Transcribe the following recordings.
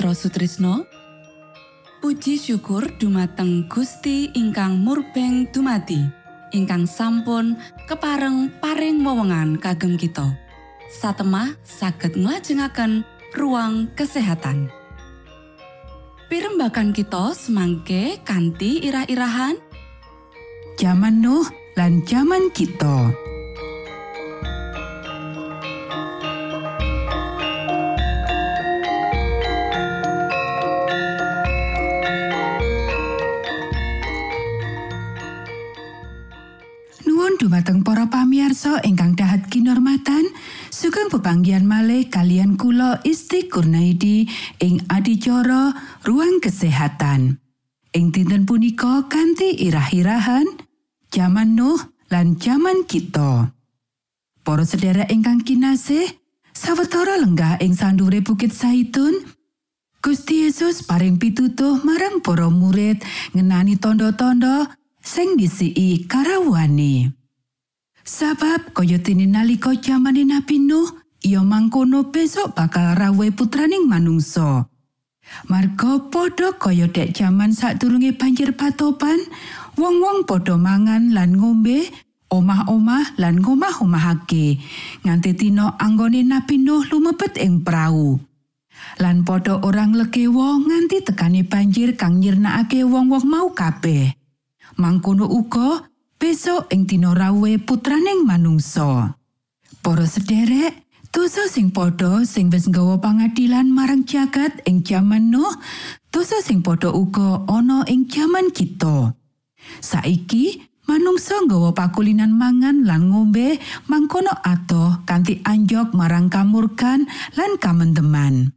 Mitra Sutrisno. Puji syukur dumateng Gusti ingkang murbeng dumati ingkang sampun kepareng paring wewenngan kagem kita. Satemah saged nglajengaken ruang kesehatan. Pirembakan kita semangke kanthi irah-irahan. Zaman Nuh lan zaman kita. Dumateng para pamiarsa ingkang dahat kinormatan, sugeng pepanggihan malih kalian kula Isti Kurnaidi ing adicara ruang kesehatan. Ing dinten punika kanthi irah-irahan zaman Nuh lan zaman kita. Para sedherek ingkang kinasih, sawetara lenggah ing sandure Bukit Saitun, Gusti Yesus paring pitutuh marang para murid ngenani tondo-tondo sing disiki karawani. Sabab kaya dene nalika jamane Nabi Nuh, iya mangkono besok bakal rawe putraning manungsa. Marga padha kaya dek jaman sadurunge banjir patopan, wong-wong padha mangan lan ngombe, omah-omah lan ngomah-omahake, nganti dina anggone Nabi Nuh lumebet ing prau. Lan padha orang lekewo nganti tekane banjir kang nyirnakake wong-wong mau kabeh. Mangkono uga besok ing dina rawe putraning manungsa. Para sederek, dosa sing padha sing wis nggawa pangadilan marang jagat ing jaman Nuh, dosa sing padha uga ana ing jaman kita. Saiki manungsa nggawa pakulinan mangan lan ngombe mangkono atoh kanthi anjok marang kamurkan lan kamenteman.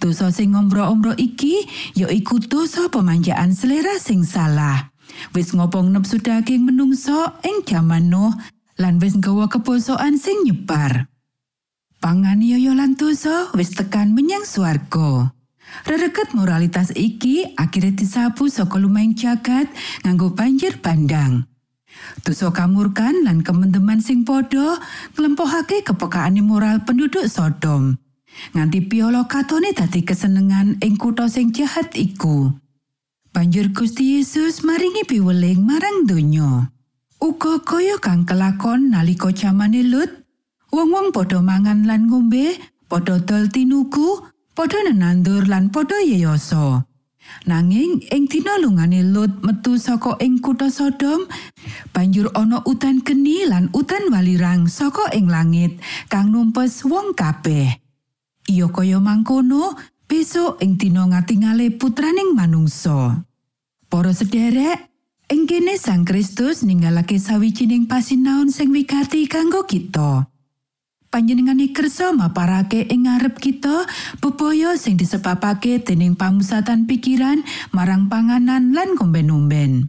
Dosa sing ngombro-ombro iki ya iku dosa pemanjaan selera sing salah. Wis ngopong nepsu daging menungso ing jaman Nuh lan wis nggawa kebosokan sing nyebar. Panganiaya lan dosa wis tekan menyang swarga. Rereget moralitas iki akhirnya disapu saka lumeng jagat nganggo banjir bandang. Dosa kamurkan lan kementeman sing padha nglempohake kepekaane moral penduduk Sodom. Nganti piolo katone dadi kesenengan ing kutha sing jahat iku. Banjur Gusti Yesus maringi piweling marang donya. Uga kaya kang kelakon nalika jamane Lut, wong-wong padha mangan lan ngombe, padha dol tinuku, padha nenandur lan padha yeyoso. Nanging ing dina lungane Lut metu saka ing kutha Sodom, banjur ana udan geni lan udan walirang saka ing langit kang numpes wong kabeh. Iya kaya mangkono, besok ing dina ngatingale putraning manungsa. Para sederek, ing kene Sang Kristus ninggalake sawijining pasinaon sing wigati kanggo kita. Panjenengane kersa maparake ing ngarep kita bebaya sing disebabake dening pamusatan pikiran marang panganan lan ngomben-omben.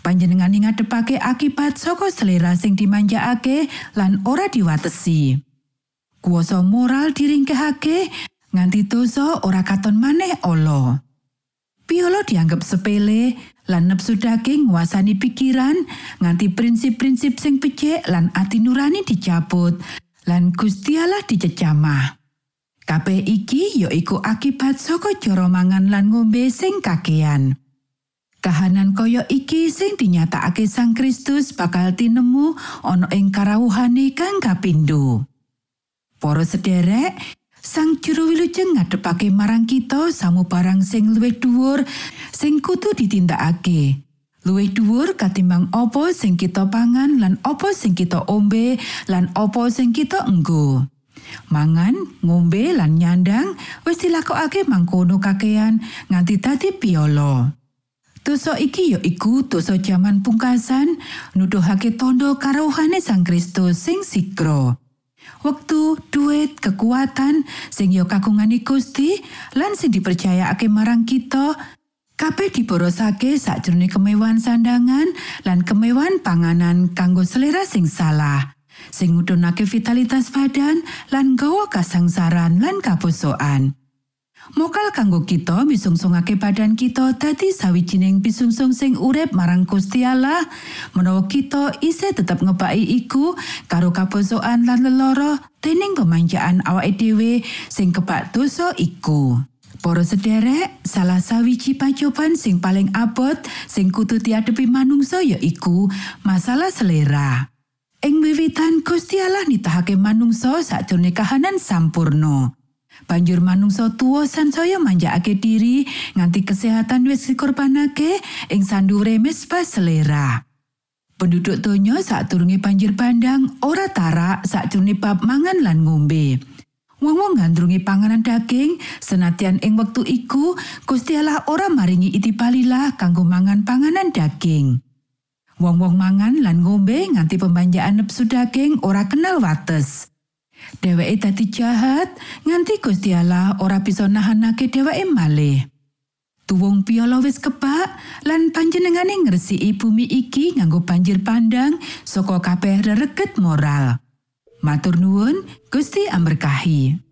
Panjenengane ngadepake akibat saka selera sing dimanjakake lan ora diwatesi. Kuoso moral diringkehake nganti dosa ora katon maneh ala. Piolo dianggap sepele lan nepsu daging nguasani pikiran nganti prinsip-prinsip sing becik lan ati nurani dicabut lan Gusti Allah dicecamah. Kabeh iki ya iku akibat saka cara mangan lan ngombe sing kakean. Kahanan kaya iki sing dinyatakake Sang Kristus bakal tinemu ana ing karawuhane kang kapindho. Para sederek, Sang Juru Wilujeng ngadepake marang kita samu barang sing luwih dhuwur sing kudu ditindakake. Luwih dhuwur katimbang apa sing kita pangan lan apa sing kita ombe lan apa sing kita enggo. Mangan, ngombe lan nyandang wis dilakokake mangkono kakean nganti dadi piolo. Dosa iki ya iku dosa jaman pungkasan nuduhake tondo karohane Sang Kristus sing sigra. Wektu, duit, kekuatan sing ya kagungane Gusti lan sing dipercayakake marang kita kabeh diborosake sakjroning kemewahan sandangan lan kemewahan panganan kanggo selera sing salah sing ngudunake vitalitas badan lan gawa kasangsaran lan kaposokan. Mokal kanggo kita misungsungake badan kita dadi sawijining pisungsung sing urip marang Gusti Allah menawa kita isih tetep ngebaki iku karo kaposokan lan leloro dening pemanjaan awake dhewe sing kebak dosa iku. Para sederek, salah sawiji pacoban sing paling abot sing kudu diadepi manungsa ya iku masalah selera. Ing wiwitan Gusti Allah nitahake manungsa sakjroning kahanan sampurno. Banjur manungsa tuwa sansaya manjakake diri nganti kesehatan wis dikorbanake ing sandure mesbah selera. Penduduk donya sadurunge banjir bandang ora tarak sakjroning bab mangan lan ngombe. Wong-wong ngandrungi panganan daging, senadyan ing wektu iku Gusti Allah ora maringi itipalilah kanggo mangan panganan daging. Wong-wong mangan lan ngombe nganti pembanjaan nepsu daging ora kenal wates. Dheweke dadi jahat nganti Gusti Allah ora bisa nahanake dheweke malih. Tuwung piala wis kebak lan panjenengane ngresiki bumi iki nganggo banjir pandang saka kabeh rereget moral. Matur nuwun, Gusti amberkahi.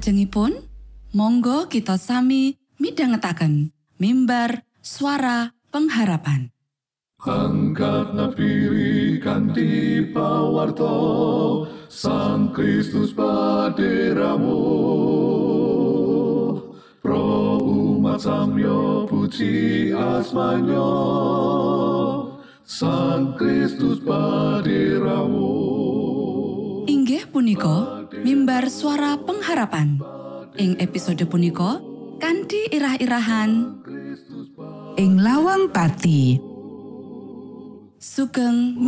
Saklajengipun, monggo kita sami midhangetaken mimbar suara pengharapan. Angkat nafiri kanti pawarto Sang Kristus paderamu. Pro umat samyo puji asmanyo Sang Kristus paderamu. Inggih punika mimbar suara pengharapan. Ing episode punika kanthi irah-irahan. Ing lawang pati. Sugeng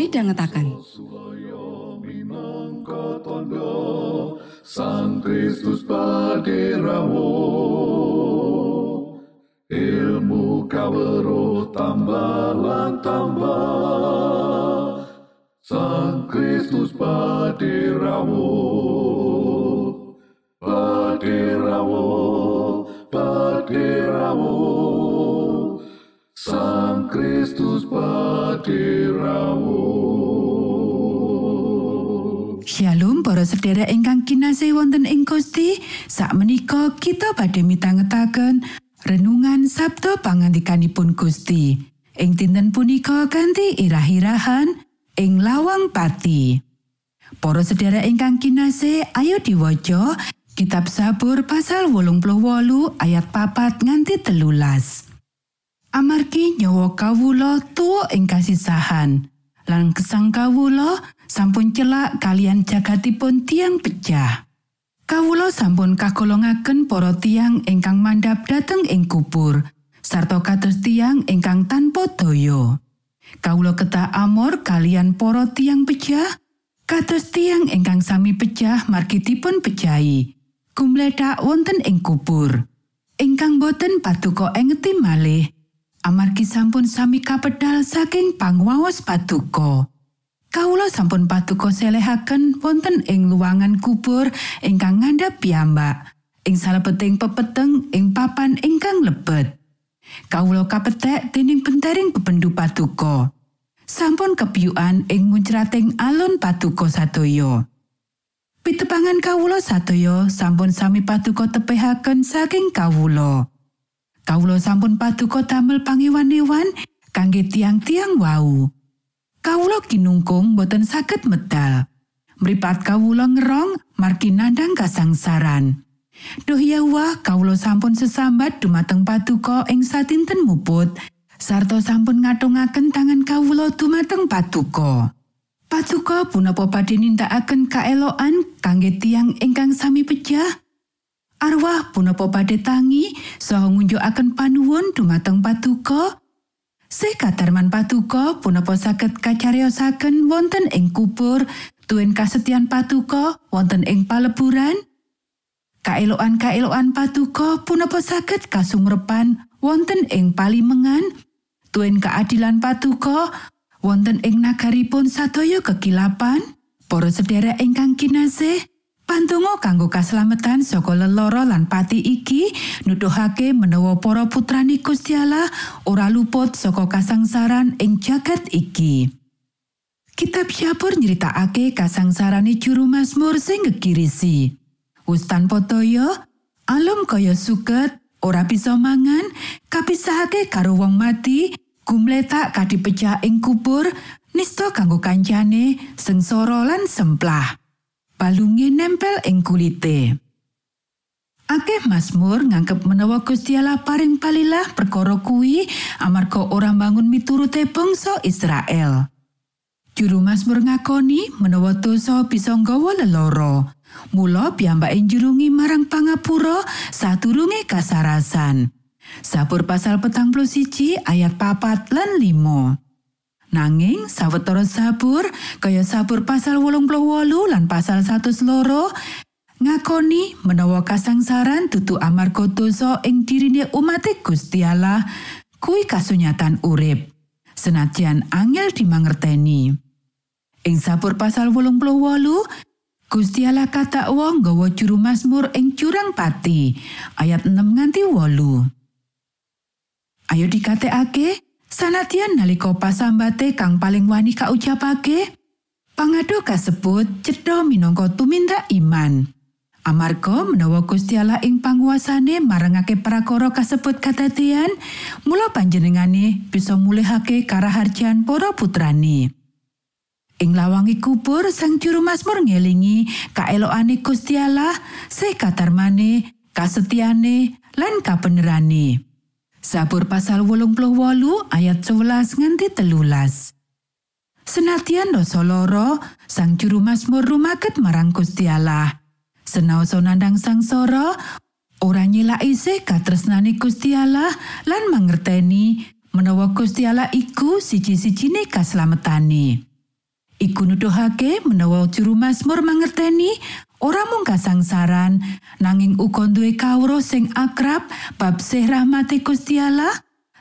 tondo Sang Kristus paderamu ilmu kawero tambah tambah. Sang Kristus paderamu paderamu paderamu Sang Kristus paderamu Shalom para sedherek ingkang kinasih wonten ing Gusti. Sakmenika kita badhe mitangetaken renungan Sabtu pangandikanipun Gusti. Ing dinten punika ganti irah-irahan ing lawang pati. Para sedherek ingkang kinasih ayo diwaca kitab Sabur pasal 88 ayat papat nganti telulas Amargi nyawa kawula tuwa ing kasisahan lan gesang kawula sampun celak kalian jagatipun tiang pecah. Kawula sampun kagolongaken para tiang ingkang mandhap dhateng ing kubur sarta kados tiang ingkang tanpa daya. Kawula kedah amor kalian para tiang pecah kados tiang ingkang sami pecah margi dipun pejahi. Gumledak wonten ing kubur. Ingkang boten paduka engeti malih amargi sampun sami kapedal saking pangwaos paduka. Kawula sampun paduka selehaken wonten ing luwangan kubur ingkang ngandhap piyambak ing salebeting pepeteng ing papan ingkang lebet. Kawula kapethek dening bentering bebendu paduka. Sampun kepiyukan ing muncrating alun paduka sadaya. Pitepangan kawula sadaya sampun sami paduka tepihaken saking kawula. Kawula sampun paduka damel pangewan-ewan kangge tiang-tiang wau. Kawula kinungkung boten saged medal. Mripat kawula ngerong margi nandhang kasangsaran. Duh Yahwa, kawula sampun sesambat dumateng paduka ing satinten muput, sarta sampun ngatungaken tangan kawula dumateng paduka. Paduka punapa badhe nindakaken kaeloan kangge tiang ingkang sami pecah? Arwah punapa badhe tangi saha ngunjukaken panuwun dumateng paduka? Sih kadarman paduka punapa saged kacariosaken wonten ing kubur tuen kasetyan paduka wonten ing paleburan? Kaeloan-kaeloan paduka punapa saged kasumrepan wonten ing palimengan? Tuen keadilan paduka wonten ing nagaripun sadaya kekilapan? Para sedherek ingkang kinasih, Pantungo kanggo kaslametan saka leloro lan pati iki nuduhake menawa para putrani Gusti ora luput saka kasangsaran ing jagat iki. Kitab Syabur nyeritakake kasangsarane juru Mazmur sing ngegirisi. Wus tanpa toya, alam kaya suket, ora bisa mangan, kapisahake karo wong mati, gumletak kadipecah ing kubur, nista kanggo kancane, sengsara lan semplah. balunge nempel ing kulite. Akeh Mazmur nganggep menawa Gusti Allah paring palilah perkara kuwi amarga ora bangun miturute bangsa Israel. Juru Mazmur ngakoni menawa dosa bisa nggawa leloro. Mula piyambake njurungi marang pangapura sadurunge kasarasan. Sabur pasal petang siji ayat papat lan limo. Nanging sawetara sabur kaya sabur pasal wolung wolu lan pasal satu loro ngakoni menawa kasangsaran dudu amarga dosa ing dirine umat Gusti Allah kuwi kasunyatan urip. Senajan angel dimangerteni. Ing sabur pasal wolung wolu Gusti Allah kata wong nggawa juru Mazmur ing jurang pati ayat 6 nganti wolu Ayo dikatekake Sanadyan nalika pasambate kang paling wani kaucapake, pangado kasebut cedha minangka tumindak iman. Amarga menawa Gusti Allah ing panguasane marangake prakara kasebut kadadian, mula panjenengane bisa mulihake karaharjan para putrane. Ing lawangi kubur sang juru Mazmur ngelingi kaelokane Gusti Allah, sih katarmane, kasetiane, lan kabenerane. Sabur pasal wolung ayat 11 nganti telulas. Senatian dosa loro, sang juru Mazmur rumaket marang Gusti Allah. Senaosa nandang sangsara, ora nyilai se katresnane Gusti Allah lan mangerteni menawa Gusti Allah iku siji-sijine kaslametane. Iku nuduhake menawa juru Mazmur mangerteni ora mung kasangsaran nanging uga duwe kawruh sing akrab bab sih rahmate Gusti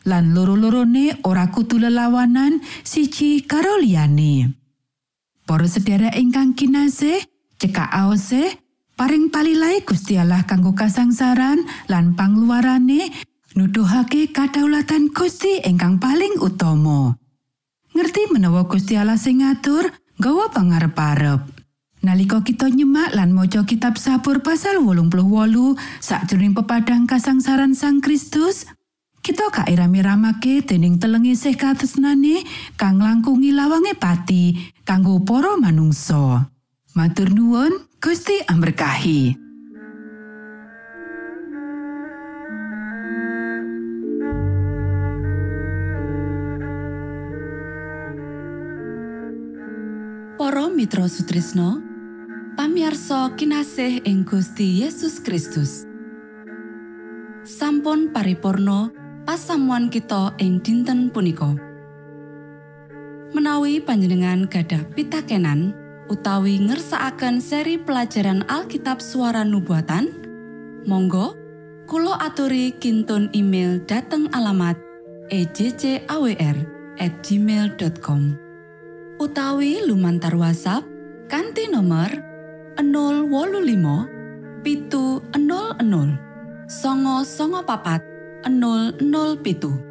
lan loro-lorone ora kudu lelawanan siji karo liyane. Para sedherek ingkang kinasih, cekak aose paring palilai Gusti Allah kanggo kasangsaran lan pangluarane nuduhake kadaulatan Gusti ingkang paling utama. Ngerti menawa Gusti Allah sing ngatur gawa pangarep-arep. Nalika kita nyemak lan maca kitab Sabur pasal 88 sakjroning pepadang kasangsaran Sang Kristus, kita kairami-ramake dening telengi sih katresnane kang langkungi lawange pati kanggo para manungsa. Matur nuwun, Gusti amberkahi. Para Mitra Sutrisno, pamiarsa kinasih ing Gusti Yesus Kristus. Sampun paripurno pasamuan kita ing dinten punika. Menawi panjenengan gadah pitakenan, utawi ngersaakan seri pelajaran Alkitab suara nubuatan? Monggo Kulo aturi kinton email dateng alamat ejcawr@ gmail.com utawi lumantar WhatsApp kanti nomor 025 pitu 00 songo songo papat 00 pitu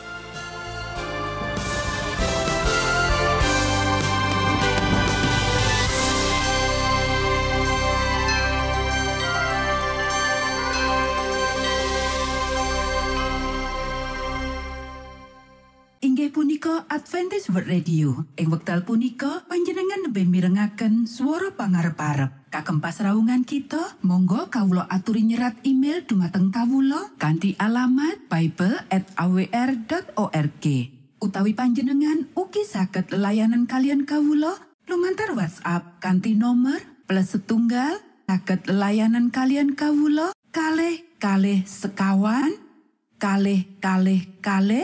Adventist World Radio. Ing wekdal punika panjenengan lebih mirengaken suara pangarep-arep. Kagem pasraungan kita Monggo Kawulo aturi nyerat email dumateng Kawulo kanti alamat Bible at awr.org utawi panjenengan uki saged layanan kalian Kawulo lumantar WhatsApp kanti nomor plus setunggal saged layanan kalian Kawulo kalh kalh sekawan kalh kalh kalh